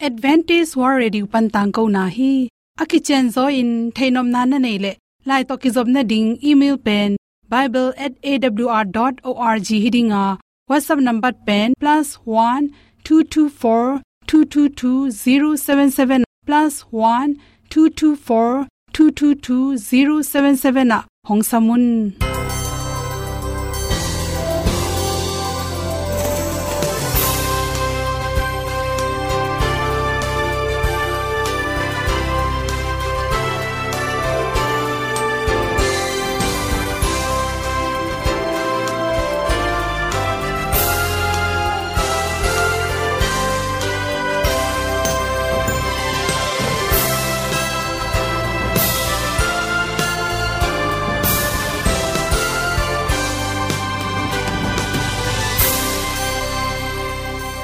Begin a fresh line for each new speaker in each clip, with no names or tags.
advantage war radio pan tang ko na hi. Aki chen zo in thainom na na nei le. Lai to ki zob na ding, email pen bible@awr.org hiding a whatsapp number pen, plus one, two two, four, two two two, zero, seven seven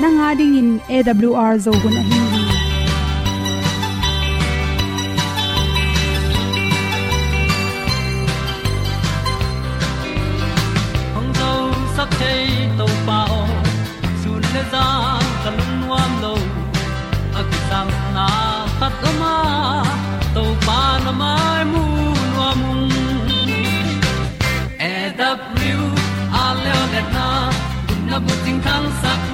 nanga ding in awr zo gun a
hong zo sak chei to pao sun le za kan nuam lo a ki sam na khat o ma to pa na mai mu nuam e a le na kun na bu tin kan sak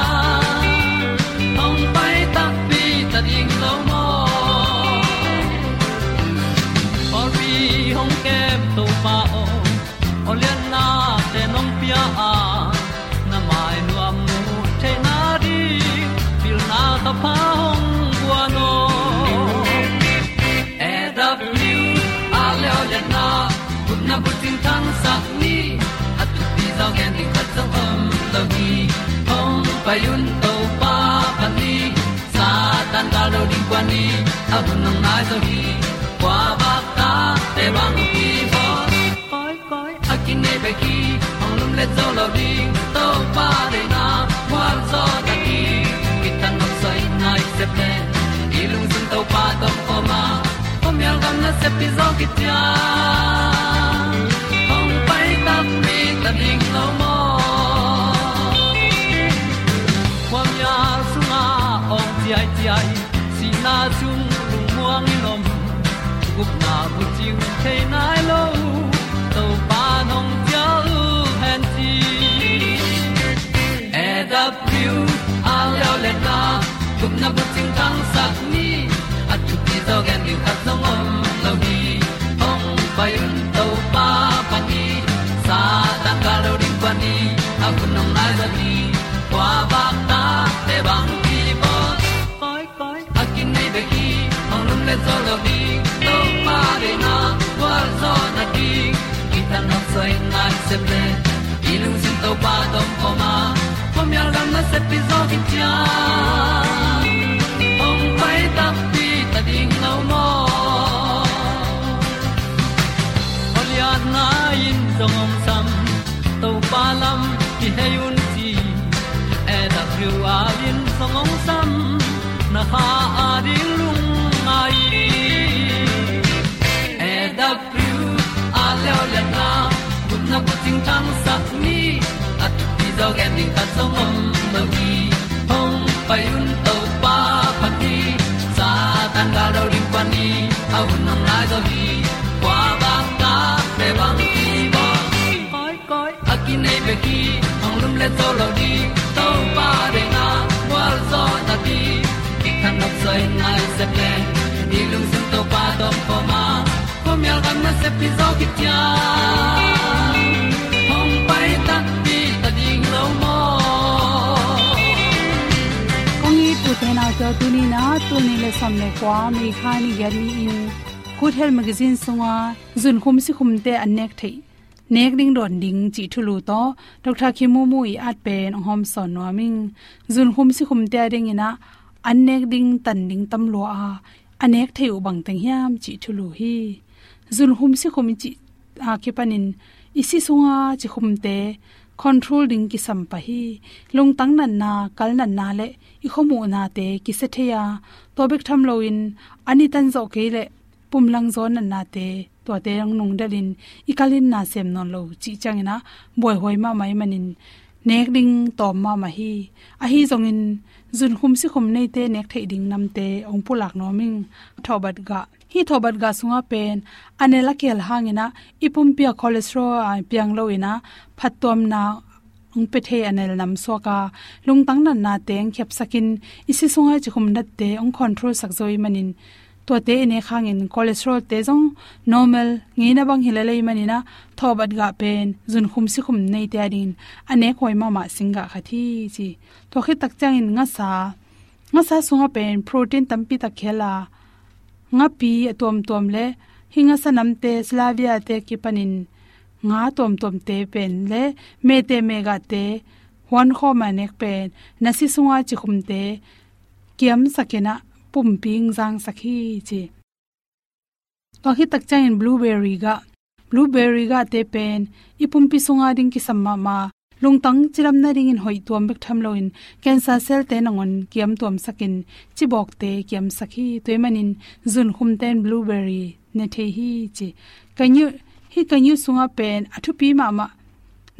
tin ni at tu pi zo gen di khat zo om lo gi hong pa yun to pa pa ni sa tan da lo ding kwan ni. A bu nang mai zo hi kwa ba ta te bang ki bo koi koi a kin nei be ki hong lum le zo lo ding to pa de na kwa zo ta ki ki tan nok sai nai se pe ilung sun to pa tom ko ma. Pom yal gam na se pi zo ki tia chiu the nai lo to pa nong pia u han ti e da pru a leo le na gup na bu ting tang sat ni at tu ti zo gen ni at song om lo ni ong pai un to pa pa ni sa tan ga lo ding pa ni a nong lai za ni kwa ba ta te bang ki bo koi koi a nei be ki ong lum le zo lo se ple lung sin to pa tom ko ma pom yal gam na se pi zo ki tia ong pai ta pi ta ding lo mo Olian na in song om sam to pa lam ki hay un ti e da thru a lin song om sam na ha a di lung ting tam sat ni at ti zo gen ding ta som mom no gi hong pai un to pa pa ti sa tan ga do ri pa ni au nong lai do gi kwa ba ta pe bang ki bo koi koi a ki nei be ki hong lum le to lo di to pa de na wa zo ta ti ki kan nok sai nai se ple ni lung sun to pa do pa ma. Ko mi al gam na se pi zo ki tia
le som le kwa mi kha ni ger ni in good health magazine sunga zun khum si khum te an nek thei nek ding don ding chi thulu to dr khimu mu i at pen hom son no ming zun khum si khum te ding ina an nek ding tan ding tam lo a anek theu bang teng hiam chi thulu hi zun Khum si khum chi a ke panin isi sunga chi khum te control ding ki sam pa hi lung tang nan na, kal nan na le i khomu na te ki se theya to bek tham lo in ani tan zo ke le pum lang zo nan na te to te rang nung dalin i kalin na sem non lo chi changina boy hoi ma mai manin nek ding tom ma ma hi a hi zong in zun khum si khum nei te nek thei ding nam te ong pulak no ming thobat ga hi thobat ga sunga pen anela kel hangina ipum pia cholesterol a piang lo ina phatom na ong pe the anel nam so ka lung tang nan na teng khep sakin isi sunga chi khum nat te ong control sak zoi manin. To te ene khangin cholesterol te jong normal nge na bang hilalei manina thobat ga pen, zun khum si khum nei te adin. Ane khoi ma ma singa khathi chi. To khi tak chang in nga sa nga sa sunga pen protein tampi ta khela. Nga pi atom tom le, hinga sanam te slavia te ki panin nga tom tom te pen le, me te me ga te hon kho ma nek pen, nasi sunga chi khum te, kiam sakena pum ping jang sakhi chi. To hi tak chain blueberry ga blueberry ga te pen, ipum pi sunga ding ki samma ma lungtang chiram na ring in hoi tuam bek tham loin cancer cell te nangon kiam tuam sakin chibok te kiam sakhi toimanin zun khum ten blueberry ne the hi chi. Kanyu hi kanyu sunga pen athu pi ma ma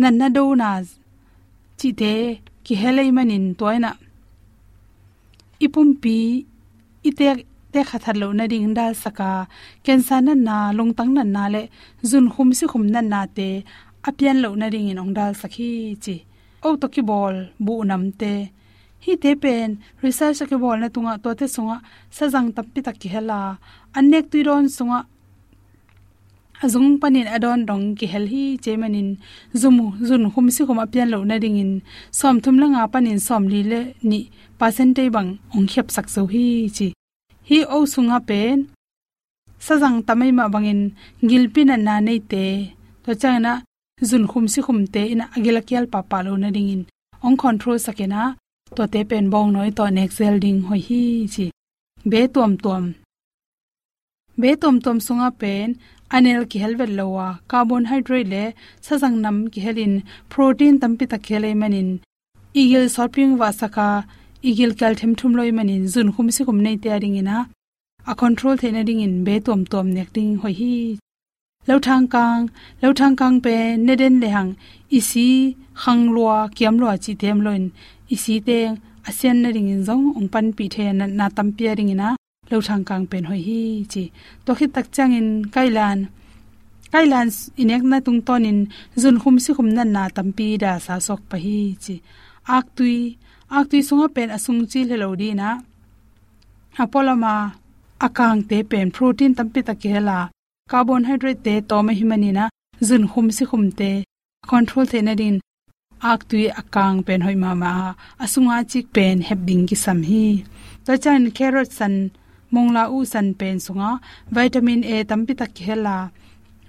nan na do na chi te ki helai manin toina. Ipum pi ite te khathar lo na ding dal saka kensa na na lungtang na na le zun khum si khum na na te apian lo na ring in ong dal sakhi, chi. O to ki bol bu nam te hi te pen research ke bol na tunga to te sunga sajang tappi tak ki hela anek tuiron sunga azung panin adon dong ki hel hi chemanin. Zumu, zun khum si khum apian lo na ding in. Som thum la nga panin som li le ni percentage bang ong khep sak so hi chi. Hi o sunga pen. Sajang tamai ma bangin gilpin na na nei te. To changna zun khum si khum te ina agila kyal pa pa lo na ding in. Ong control sakena to te pen bong noi to next cell ding hoi hi chi. Be tuam tuam. Be tuam tuam sunga pen anel ki helvel lowa carbohydrate le sajang nam ki helin protein tampi ta khele manin. Igil shopping wa saka, igil kal them thum loi manin, zun khum si khum nei te ring ina. A control the na ding in be tom tom nek ding hoi hi. Lo thang kang lo thang kang pe ne den le hang, isi khang lua, kiam lua chi them loin. Isi te asian na ring in zong ong pan pi the na na tam pi ring ina lo thang kang pen hoi hi chi. To khit tak chang in kailan. Kailan inek na tung ton in zun khum si khum nan na tampi da sa sok pa hi chi. Ak tui ak tui sunga pen asung chi le lo di na. Apolama akang te pen protein tampi ta ke la. Carbohydrate te to me himani na. Zun khum si khum te control the na din. Ak tui akang pen hoi ma ma asunga chik pen heb ding ki sam hi. To chan carrot san mongla u san pen sunga, vitamin a tampi tak hela.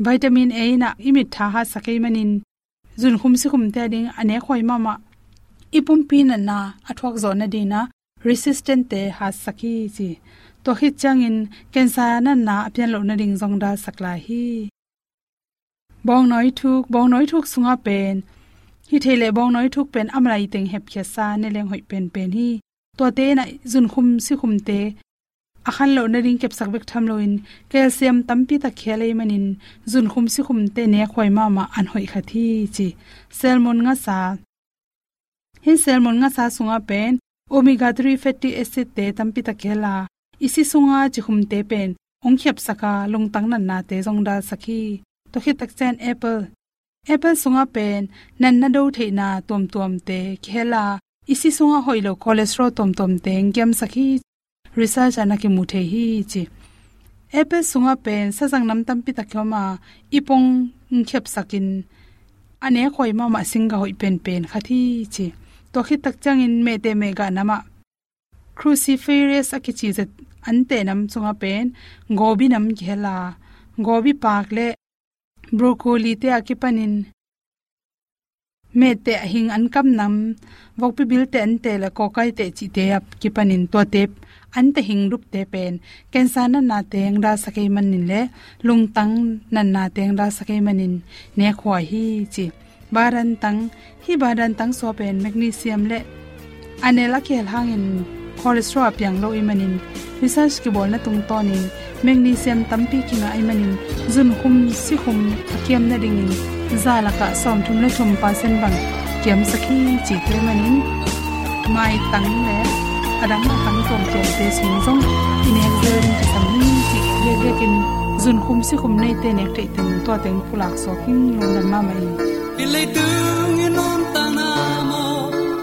Vitamin a na imit tha ha sakai manin. Zun khum si khum te ding ane khoi ma ma. Ipum pin na athok zo na dina resistant te ha saki chi to hi changin cancer na na apyan lo na ding zong da sakla hi. Bong noi thuk, bong noi thuk sunga pen. Hi thele bong noi thuk pen amrai teng hep khesa, ne leng hoi pen pen hi. To te na zun khum si khum te akhan lo na ring kep sak bek tham lo in. Calcium tampi ta khele manin. Zun khum si khum te ne khoi ma ma an hoi kha thi chi. Salmon nga sa. Hin salmon nga sa sunga pen. Omega 3 fatty acid te tampi ta khela. Isi sunga chi khum te pen. Ong khep saka long tang nan na te jong da sakhi. To khi tak chen apple. Apple sunga pen. Nan na do theina tom tom te khela. Isi sunga hoilo cholesterol tom tom te ngem sakhi research anaki muthe hi chi. Apple sunga pen sajang nam tam pi takhoma ipong khep sakin. Ane khoi ma ma singa hoi pen pen khathi chi. To khi tak changin me te me ga nama cruciferous akichi zet ante nam chunga pen. Gobi nam khela gobi pak le. Broccoli te akipanin me te hing an kam nam. Vok pi bil te an te la kokai te chi te ap kipanin to te an te hing rup te pen. Ken sa na na teng ra sakai manin le. Lung tang na na teng ra sakai manin. Ne khwa hi chi. Baran tang hi baran tang so pen magnesium le. Anela khel hangin cholesterol piang lo imanin research ki bol na tung to ni. Magnesium tampi kinga imanin zun khum, si khum akiam na ding zala ka som thum le thum pa sen bang. Kiam sakhi chi te manin. Mai tang le adam na kan tom tom te sing zong in exer ki sam ni ti le le kin zun khum si khum nei te nek te ten to teng pulak so kin lo na ma mai
ilai tu ngi non ta na mo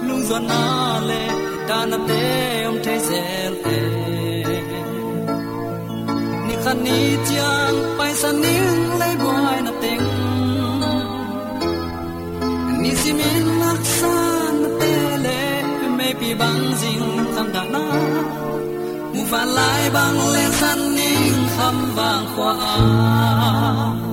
lung zo na le ta na te om te zel te ni khan ni chang pai san ni le boy na teng ni si min lak san te le me pi bang zing kham da na mu fa lai bang le san ning kham bang
khoa.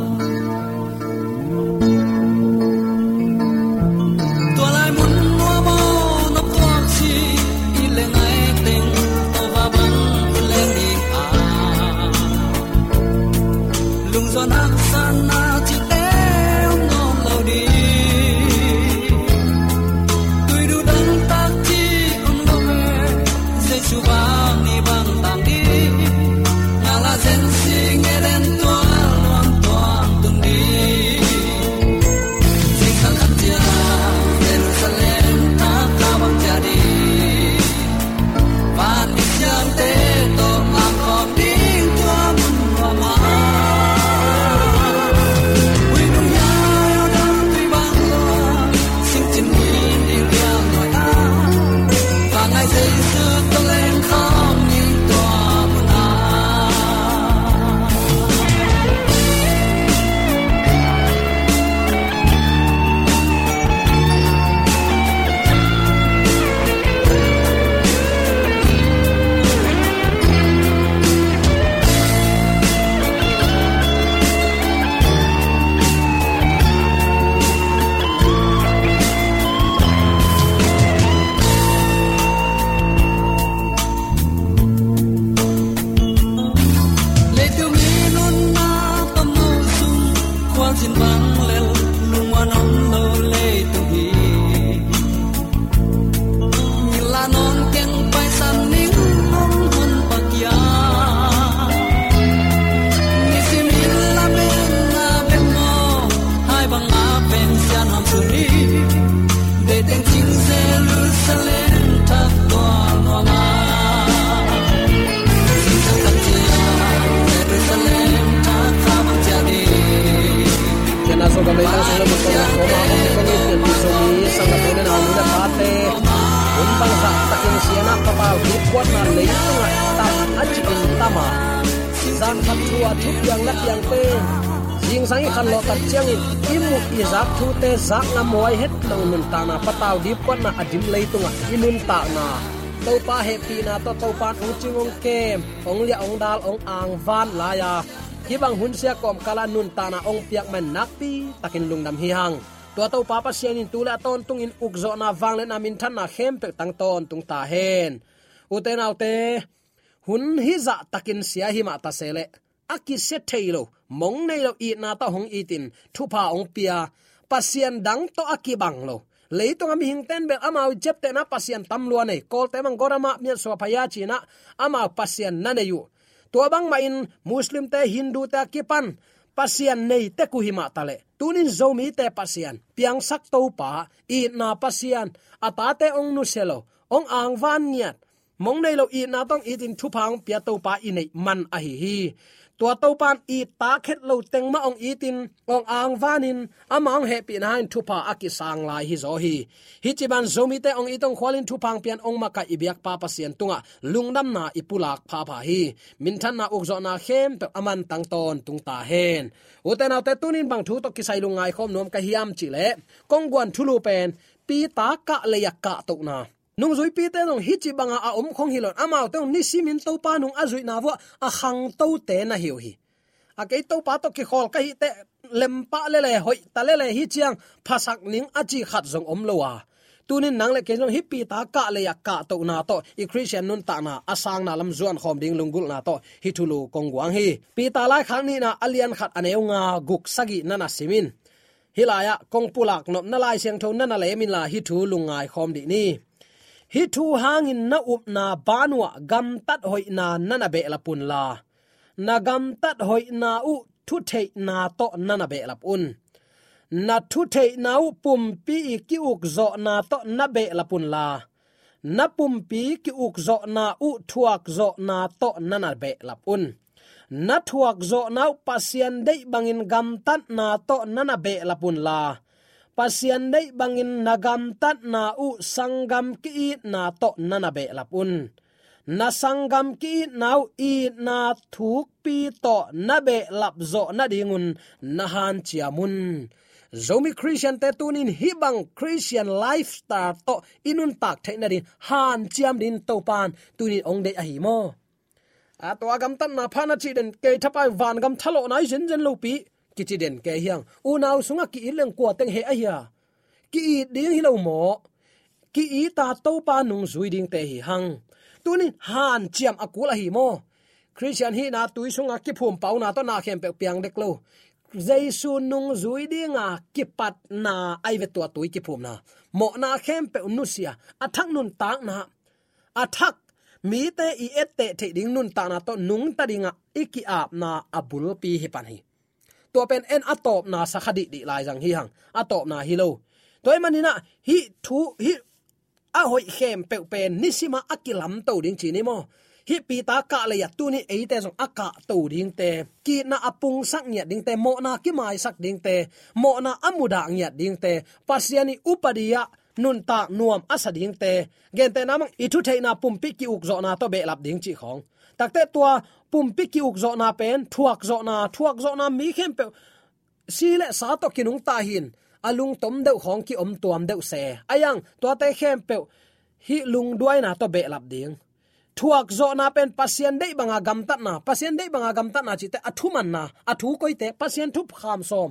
Thu te zak na moi het lo nun ta na pataw di pon na adim le tunga inun ta na. To pa happy na to to pan ong chingong kem. Ong lia ong dal ong ang van la ya. Ki bang hun sia kom kala nun ta na ong piak man nakpi takin lungdam hi hang. To to pa pa sian in tula ton tung in ukzo na wang le na min than na khem pe tang ton tung ta hen. Uten autte hun hi za takin sia hi ma ta sele aki se thailo mong nei lo i na ta hong itin thu pa ong pia pasian dang to akibang lo. Leitung ami hing ten bel amau jep te na pasian tam lua nei. Kol te mang gorama mi so phaya china ama pasian na ne yu. To bang ma in muslim te hindu te kipan pasian nei te ku hima tale. Tunin zomi te pasian. Piang sak to pa, i na pasian. Ata te ong nu selo ong ang van niat mong nei lo i na tong i tin thu phang pia to pa i nei man a hi hi tua to pan i ta khet lo teng ma ong itin tin, ong ang vanin, amang he pi na in thu pa aki sang lai hi zo hi. Hi chi ban zomi te ong itong khwalin thu pang pian ong ma ka ibyak pa pa sian tunga lungnam na ipulak pha pha hi. Min than na ukzo na khem pe aman tang ton tung ta hen. Uten autte tunin bang thu to kisai lungai khom nom ka hiam chi le. Kong guan thulu pen, pi ta ka le yak ka to na nung zui pi te nong hi chi banga a om khong hilon amao te ni simin to pa nung azui na wa a khang to te na hiu hi. A ke to pa to ki khol ka hi te lem pa le le hoi ta le le hi chiang phasak ning a chi khat zong om lowa tunin nang le ke jong hi pi ta ka le ya ka to na to. I christian nun ta na asang na lam zuan khom ding lungul na to. Hi thulu kong wang hi. Pi ta lai khang ni na alian khat aneu nga guk sagi nana simin. Hilaya kong pulak nop na lai siang tho nana le min la hi thu lungai khom di ni hi thu hangin na up na banwa gam tat hoi na nana be la pun la. Na gam tat hoi na u thu the na to nana be la un na thu the na u pum pi ki uk zo na to na be la pun la. Na pum pi ki uk zo na u thuak zo na to nana be la un na thuak zo na pasian dei bangin gam tat na to nana be lapun la pasian dei bangin nagam tat na u sangam ki na to nana be lapun. Na sangam ki nau i na thuk pi to na be lap zo na dingun na han chiamun zomi christian te tunin hibang christian lifestyle to inun tak theina din han chiam din to pan tunin ong de ahi mo. A to agam tan na phana chi den ke thapai van gam thalo nai jen jen lo pi ki chi den ke hiang u nau sunga ki ileng kwa teng he a hia ki ding hi lo mo ki i ta to pa nung zui ding te hi hang tunin han chiam akula hi mo christian hi na tui sunga ki phum pau na to na khem pe piang dek lo jaisu nung zui dinga à, ki pat na ai ve to tui ki phum na. Mo na khem pe unusia athak nun tak na. Athak mi te i et te the ding nun ta na to nung ta dinga iki ap na abul pi hi pan hi to pen en atop na sakhadi di lai jang hi hang. Atop na hi lo. Toy manina hi thu, hi a hoi khem pe pen, nisima akilam to ding chi ni mo. Hi pi ta ka le ya tu ni e te song aka to ding te. Ki na apung sak nya ding te, mo na ki mai sak ding te. Mo na amuda nya ding te. Pasiani upadiya nun ta nuam asa ding te. Gen te namang ithu theina pumpi ki uk zo na to be lap ding chi khong. Takte tua pum piki uk zo na pen, thuak zo na, thuak zo na mi khem pe sile sa to kinung ta hin alung tom deu khong ki om tuam deu se. Ayang to te khem pe hi lung duai na to be lap ding. Thuak zo na pen, pasien dei banga gam tat na, pasien dei banga gam tat na chi te athu man na athu koi te pasien thu kham som.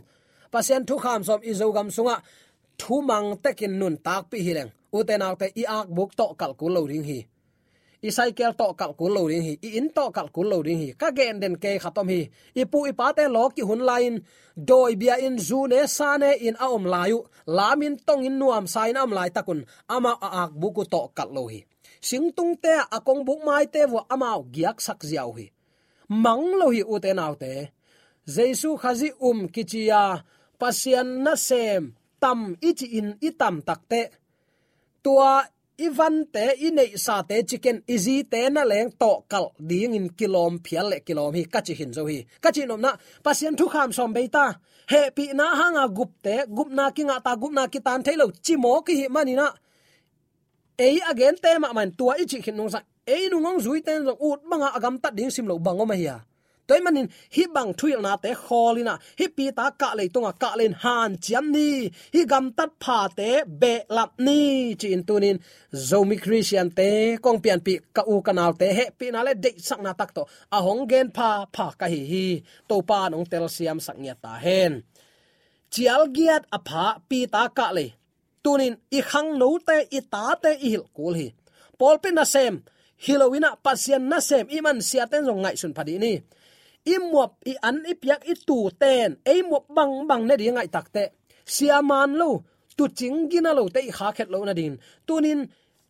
Pasien thu kham som, i zo gam sunga, thu mang tekin nun tak pi hileng uten autte i ak buk to kalkulo ring hi i cycle to kal kun lo ding hi i in to kal kun lo ding hi ka gen den ke khatom hi i pu i pa te lo ki hun lain doi bia in zu ne sa ne in a om layu lamin tong in nuam sai nam lai takun ama a ak buku to kal lo hi sing tung te akong buk mai te wo amao giak sak ziaw hi mang lo hi uten te jesu khazi um kichia pasian na sem, tam ichi in itam takte tua ivan te inei sa te chicken easy te na leng to kal ding in kilom phial le kilom hi kachi hin zo hi. Kachi nom na, pasien thu kham som beita. He pi na hanga gup te, gup na ki nga ta, gup na ki tan thailo chimo ki hi mani na. Ei again te ma man tua ichi hin nong sa. Ei nu ngong zui ten zo ut manga agam ta ding sim lo bango ma hiya toy manin hi bang thuil na te kholina à. hi pi ta ka le tonga ka à, len han chiam ni. Hi gam tat pha te be lap ni. Chin tunin zomi christian te kong pian pi ka u kanal te he pi na le de sak na tak to a à hong gen pha pha ka hi hi to pa nong tel siam sak nya ta hen chial giat a pha pi ta ka le tunin i khang no te i ta te i hil kul hi pol na sem hilowina pasien na sem iman siaten zong ngai sun phadi ni imuap, i an ipiak, i tu ten. Ei mop bang bang ne ri ngai takte siaman lo, tu chingina lo te kha khet lo na din. Tunin,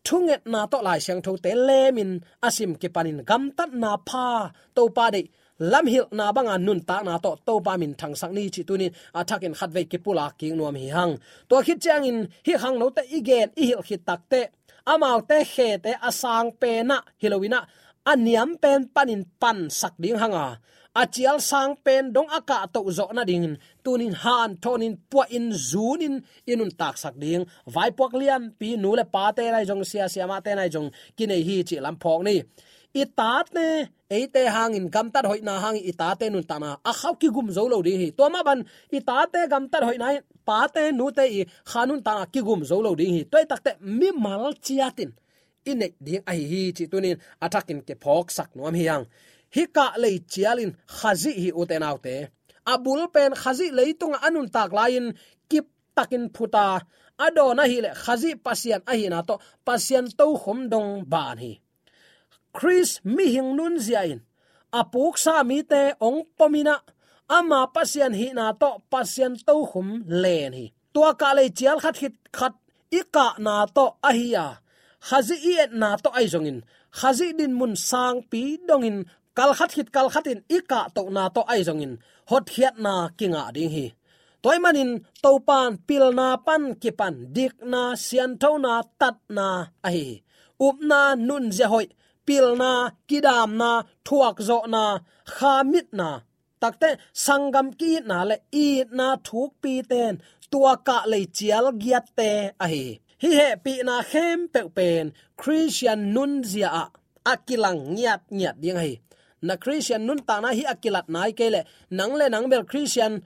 thunget na to lai siang tho te lemin, asim ke panin gam tat na pha. To pa de, lam hil na banga nun ta na to to pa min thang sang ni chi tunin athakin khat ve ki pula ki nuam hi hang. To khit chang in, hi hang no te igen i hil khit tak te. Amau te khe te asang pe na hilowina aniam pen panin pan sak ding hanga achial sang pen dong aka to zo na ding. Tunin han tonin pu in zunin inun tak sak ding. Vai pok liam pi nu le pa te lai jong sia sia ma te nai jong kinai hi chi lam phok ni. I tat ne, ei te hang in gam tar hoina hang, i ta te nun ta na. A khaw ki gum zo lo ri hi. To ma ban, i ta te gam tar hoina pa te nu te i khanun ta ki gum zo lo ri hi. Toi tak te, mi mal chiatin inek ding ai hi chi tunin atakin ke phok sak nuam hiang hi ka le chialin khazi hi uten autte abul pen khazi leitung anun tak lain kip takin phuta. Adona hi le khazi pasian a hi na to pasian to khom dong ban hi chris mi hing nun ziain. Apuk sa mi te ong pomina. Ama pasian hi na to pasian to khum len hi tua ka le chial khat hit khat ika na to ahia. Khazi i na to ai zongin khazi din mun sang pi dongin kal khat hit kal khatin ika to na to ai zongin hot hiat na kinga ding hi. Toy manin topan pilna pan, kipan, dik na, sian na, tat na ai up na, nun je hoi pilna kidam na, thuak zo na khamit na. Takte sangam ki na le, i na thuk pi ten, tua ka le chial giat te ai hi he, pi na khem pe pen, christian nun zia a. Akilang nyat nyat ding hai na christian nun ta na hi akilat nai kele. Nang le nang bel christian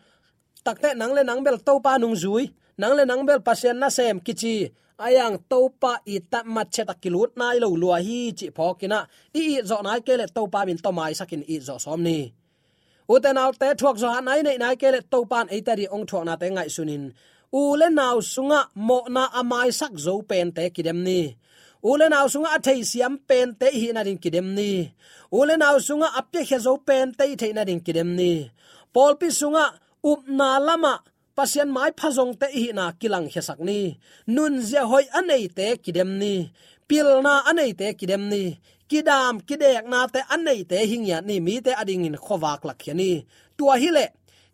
takte nang le nang bel to pa nung zui. Nang le nang bel pasien na sem kichi. Ayang topa i ta ma che ta kilut nai lo lua hi chi phokina i zo nai kele topa bin to mai sakin i zo som ni. Uten out te thuak zo han nai nei nai kele topan e ta ri ong thuak na te ngai sunin. U le naw sunga mo na amai sak zo pen te kidem ni u le sunga athei siam pen te hi na rin kidem ni. U le sunga apye khezo pen te thei na rin kidem ni. Pol pi sunga up na lama pasian mai phazong te hi na kilang hesak ni. Nun zia hoi anei te kidem ni. Pilna anei te kidem ni. Kidam, kidek na te anei te hingya ni mi te ading in khowak lak ni. Tua hile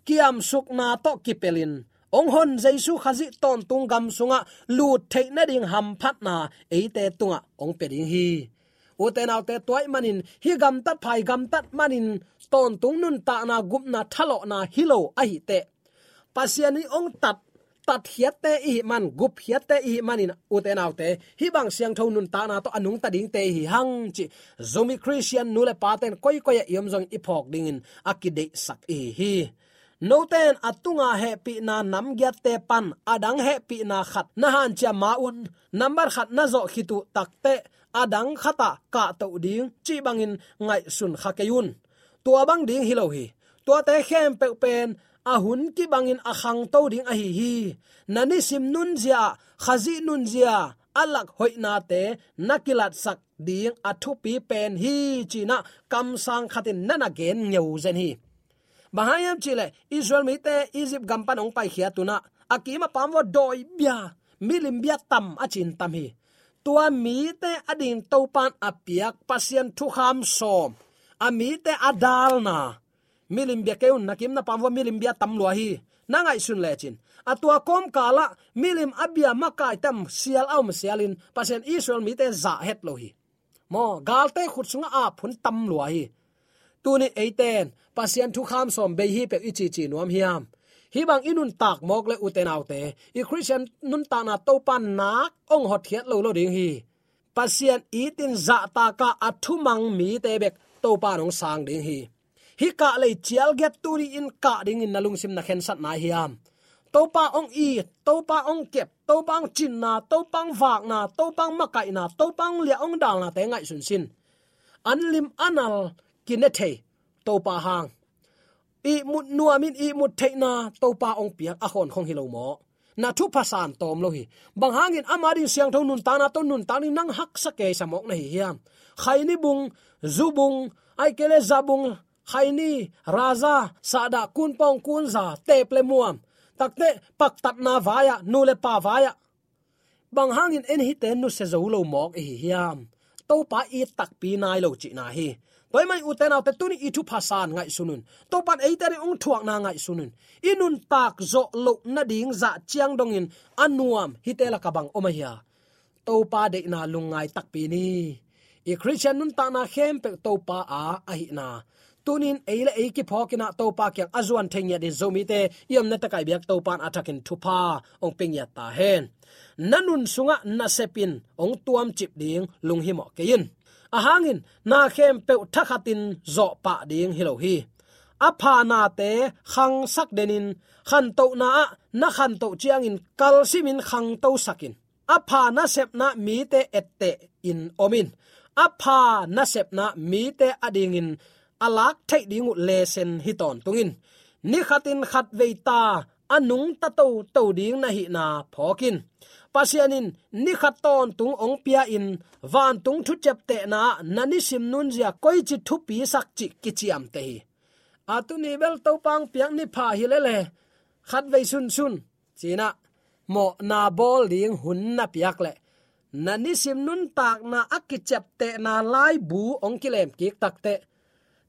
kiam suk na to kipelin ong hon jaisu khazi ton tung gam sunga lu theina ding ham phat na eite tunga ong pe ding hi. Uten autte toy manin hi gam tat phai gam tat manin ton tung nun ta na gup na thalo na hilo a hi te pasiani ong tat tat hiat te i man gup hiat te i manin uten autte hi bang siang thon nun ta na to anung ta ding te hi hang chi zomi christian nule paten koi koi yom jong ipok ding in akide sak e hi hi ten atunga he pi na nam gya te pan, adang he pi na khat na han cha maun number khat na zo khitu takte adang khata ka to ding, chi bangin ngai sun khakeyun tua bang ding hilo hi. Tua te khem pe pen, a hun ki bangin a khang to ding a hi hi. Nani sim nun zia khazi nun zia alak hoina te nakilat sak ding athu pi pen hi china kam sang khatin nana gen nyau zen hi bahayam chile israel mi te egypt gampan ong pai khia tuna. Akima pamwa doi bia milim bia tam achin à, tam hi tua mi te ading à, topan apiak à, pasien thu kham som. Ami te adal na. Milim bia keun nakim na pamwa milim bia tam lo hi nangai sun lechin atua kom kala milim abia makai tam sial aum sialin pasien israel mi te za het lo hi mo galte khutsunga a phun tam lo hi tuni eiten pasian thu kham som be hi pe ichi chi nuam hiam. Hi bang inun tak mok le uten autte, i christian nun ta na to pan nak ong hot hiat lo lo ding hi. Pasian itin za ta ka athu mang mi te bek to pa nong sang ding hi. Hi ka le chial get turi in ka ding in nalung sim na khen sat na hiam. To pa ong i to pa ong kep to pang chin na to pang vak na to pang makai na to pang lia ong dal na te ngai sun sin. Anlim anal kinethe to pa hang. I mut nuamin, i mut theina to pa ong piak a hon khong hilo mo. Na thu pasan tom lo hi. Bang hangin amarin siang thon nun ta na nun ta ni nang hak sa ke samok na hi hiam. Khaini bung zubung ai kele zabung khaini raza sada kun pong kun za te ple muam. Takte pak tat na vaya, nu le pa vaya. Bang hangin en hi ten nu se zo lo mok e hi hiam. To pa i tak pi nai lo chi na hi toy mai uten autte tuni itu phasan ngai sunun to pan ei tari ong thuak na ngai sunun inun tak zo lo na ding dạ za chiang dongin anuam hitela kabang omahia to pa de na lungai tak pi ni. I christian nun ta na khem pe to pa a ahi na. Tunin eile eiki phokina to pa kyang azuan thengya de zomi te yom na takai biak to pan atakin thupa ong pingya ta hen nanun sunga na sepin ong tuam chip ding lunghimo kein ahangin, na khem pe thakhatin zo pa ding hilo hi. Apha na te khang sak denin, khan to na na khan to chiang in kal simin khang to sakin. Apha na sep na mi te ette in omin. Apha na sep na mi te ading in alak thai dingu lesen hiton tungin. Ni khatin khat veita, anung ta to to ding na hi na phokin pasianin, ni khaton tung ong pia in, van tung thu chep te na nani sim nun zia koi chi thu pi sak chi kichiam te hi. Atuni bel to pang piang ni pha hi le le. Khat ve sun sun. China, mo na bol ding hun na piak le. Nani sim nun tak na akichep te na lai bu ong kilem kik tak te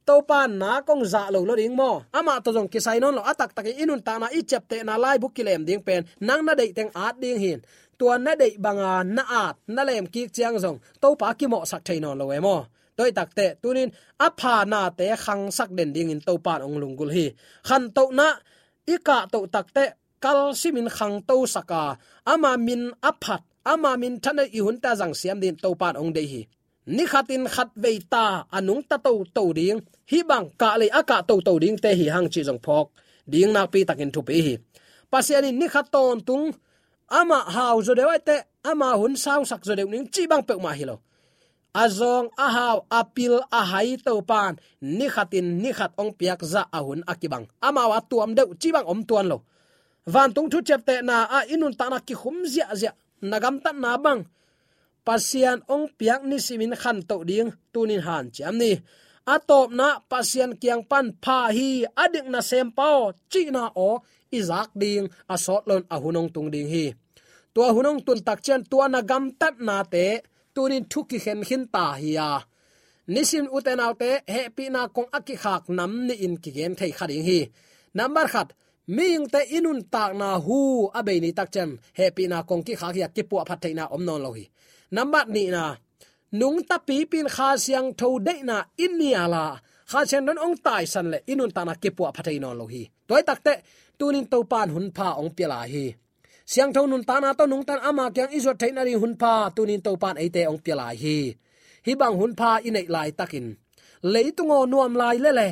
to pan na kong za lo lo ding mo. Ama to jong ki sai non lo atak tak inun ta na i chep te na lai bu kilem ding pen. Nang na dei teng at ding hin. Tua na dei banga na at na lem ki chiang jong to pa ki mo sak thein non lo e mo. Toy tak te, tunin apha na te khang sak den ding in to pan ong lungul hi. Khan to na, ika to tak te, kal simin khang to saka. Ama min aphat, ama min thana i hun ta jang siam din to pan ong dei hi ni khatin khat ve ta anung ta to to ding. Hi bang ka le aka to to ding te hi hang chi jong phok. Ding na pi takin thu pi hi. Pasiani ni khat ton tung. Ama hau zo dewai te, ama hun sau sak zo dew ning chi bang pe ma hi lo. Azong ahaw apil ahai to pan. Ni khatin ni khat ong piak za ahun akibang ama wa tuam deuh chi bang om tuan lo. Van tung thu chep te na a inun ta na ki khum zia zia. Nagam ta na bang pasian ong piak ni simin khan to ding, tunin han cham ni. Atop na pasian kiang pan pha hi, adik na sem pao, chi na o izak ding, asot lon ahunong tung ding hi. Tua hunong tun tak chen, tua na gam tat na te, tunin thuki khen hin ta hi ya nisim uten autte he pi na kong aki khak nam ni in ki gen thei khading hi. Number khat ming te inun tak na hu abe ni tak chen, he pi na kong ki khak ya ki pu phat thei na om non lo hi number ni na. Nung ta pi pin kha siang tho de na in ni à ala kha chen don ong tai san le inun ta na ke pu phat thei lo hi. Toy tak te tunin to pan hun pha ong pela hi. Siang tho nun ta na to nung tan ama kyang izo theina ri hun pha tunin to pan ate ong pela hi. Hi bang hun pha inei lai takin. Leitungo nuam lai le le.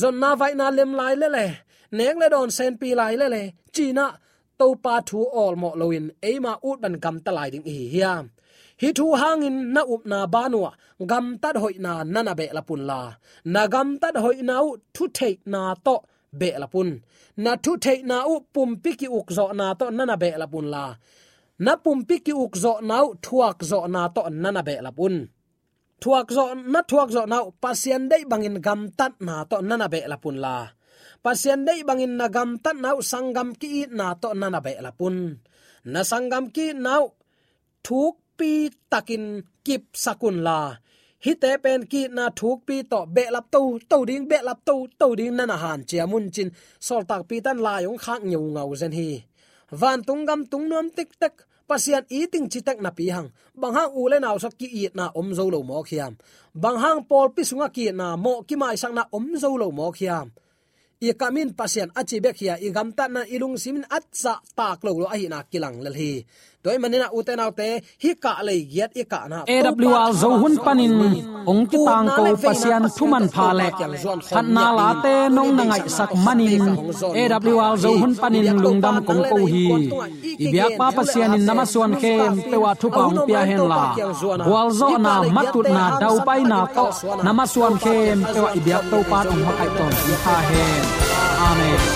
Zon na vai na lem lai le le. Neng le don sen pi lai le le. China to pa thu all mo loin ema ut ban gam ta lai ding hi hiam hi thu hangin na up na banwa gam tat hoi na nana be la pun la. Na gam tat hoi na u thu thei na to be la pun. Na thu thei na u pum pi ki uk zo na to nana be la pun la. Na pum pi ki uk zo na u thuak zo na to nana be la pun. Thuak zo na thuak zo na pasien dei bangin gam tat na to nana be la pun la. Pasien dei bangin na gam tat na sangam ki na to nana be la pun. Na sangam ki nau thuk pi takin kip sakun la. Hi te pen ki na thuk pi to be lap to to ding be lap to to ding na na han chia mun chin. Sol tak pi tan la yong khak nyu ngau zen hi. Van tung gam tung nom tik tak pasian eating chitak na pi hang. Bang hang u le naw sak ki it na om zo lo mo khiam bang hang pol pi sunga ki na mo ki mai sang na om zo lo mo khiam i kamin pasian achi bek hia i gam ta na ilung simin atsa tak lo lo ahi na kilang lal hi toy manina uten autte hi ka le giat i ka na
awl zo hun panin ong ki tang ko pasian thuman pha le khan na la te nong na ngai sak manin. awl zo hun panin lungdam kong ko hi i biak pa pasian in namaswan khem pewa thu paung pia hen la. wal zo na matut na dau pai na. ko namaswan khem pewa i biak to pan ong makai ton i ha hen amen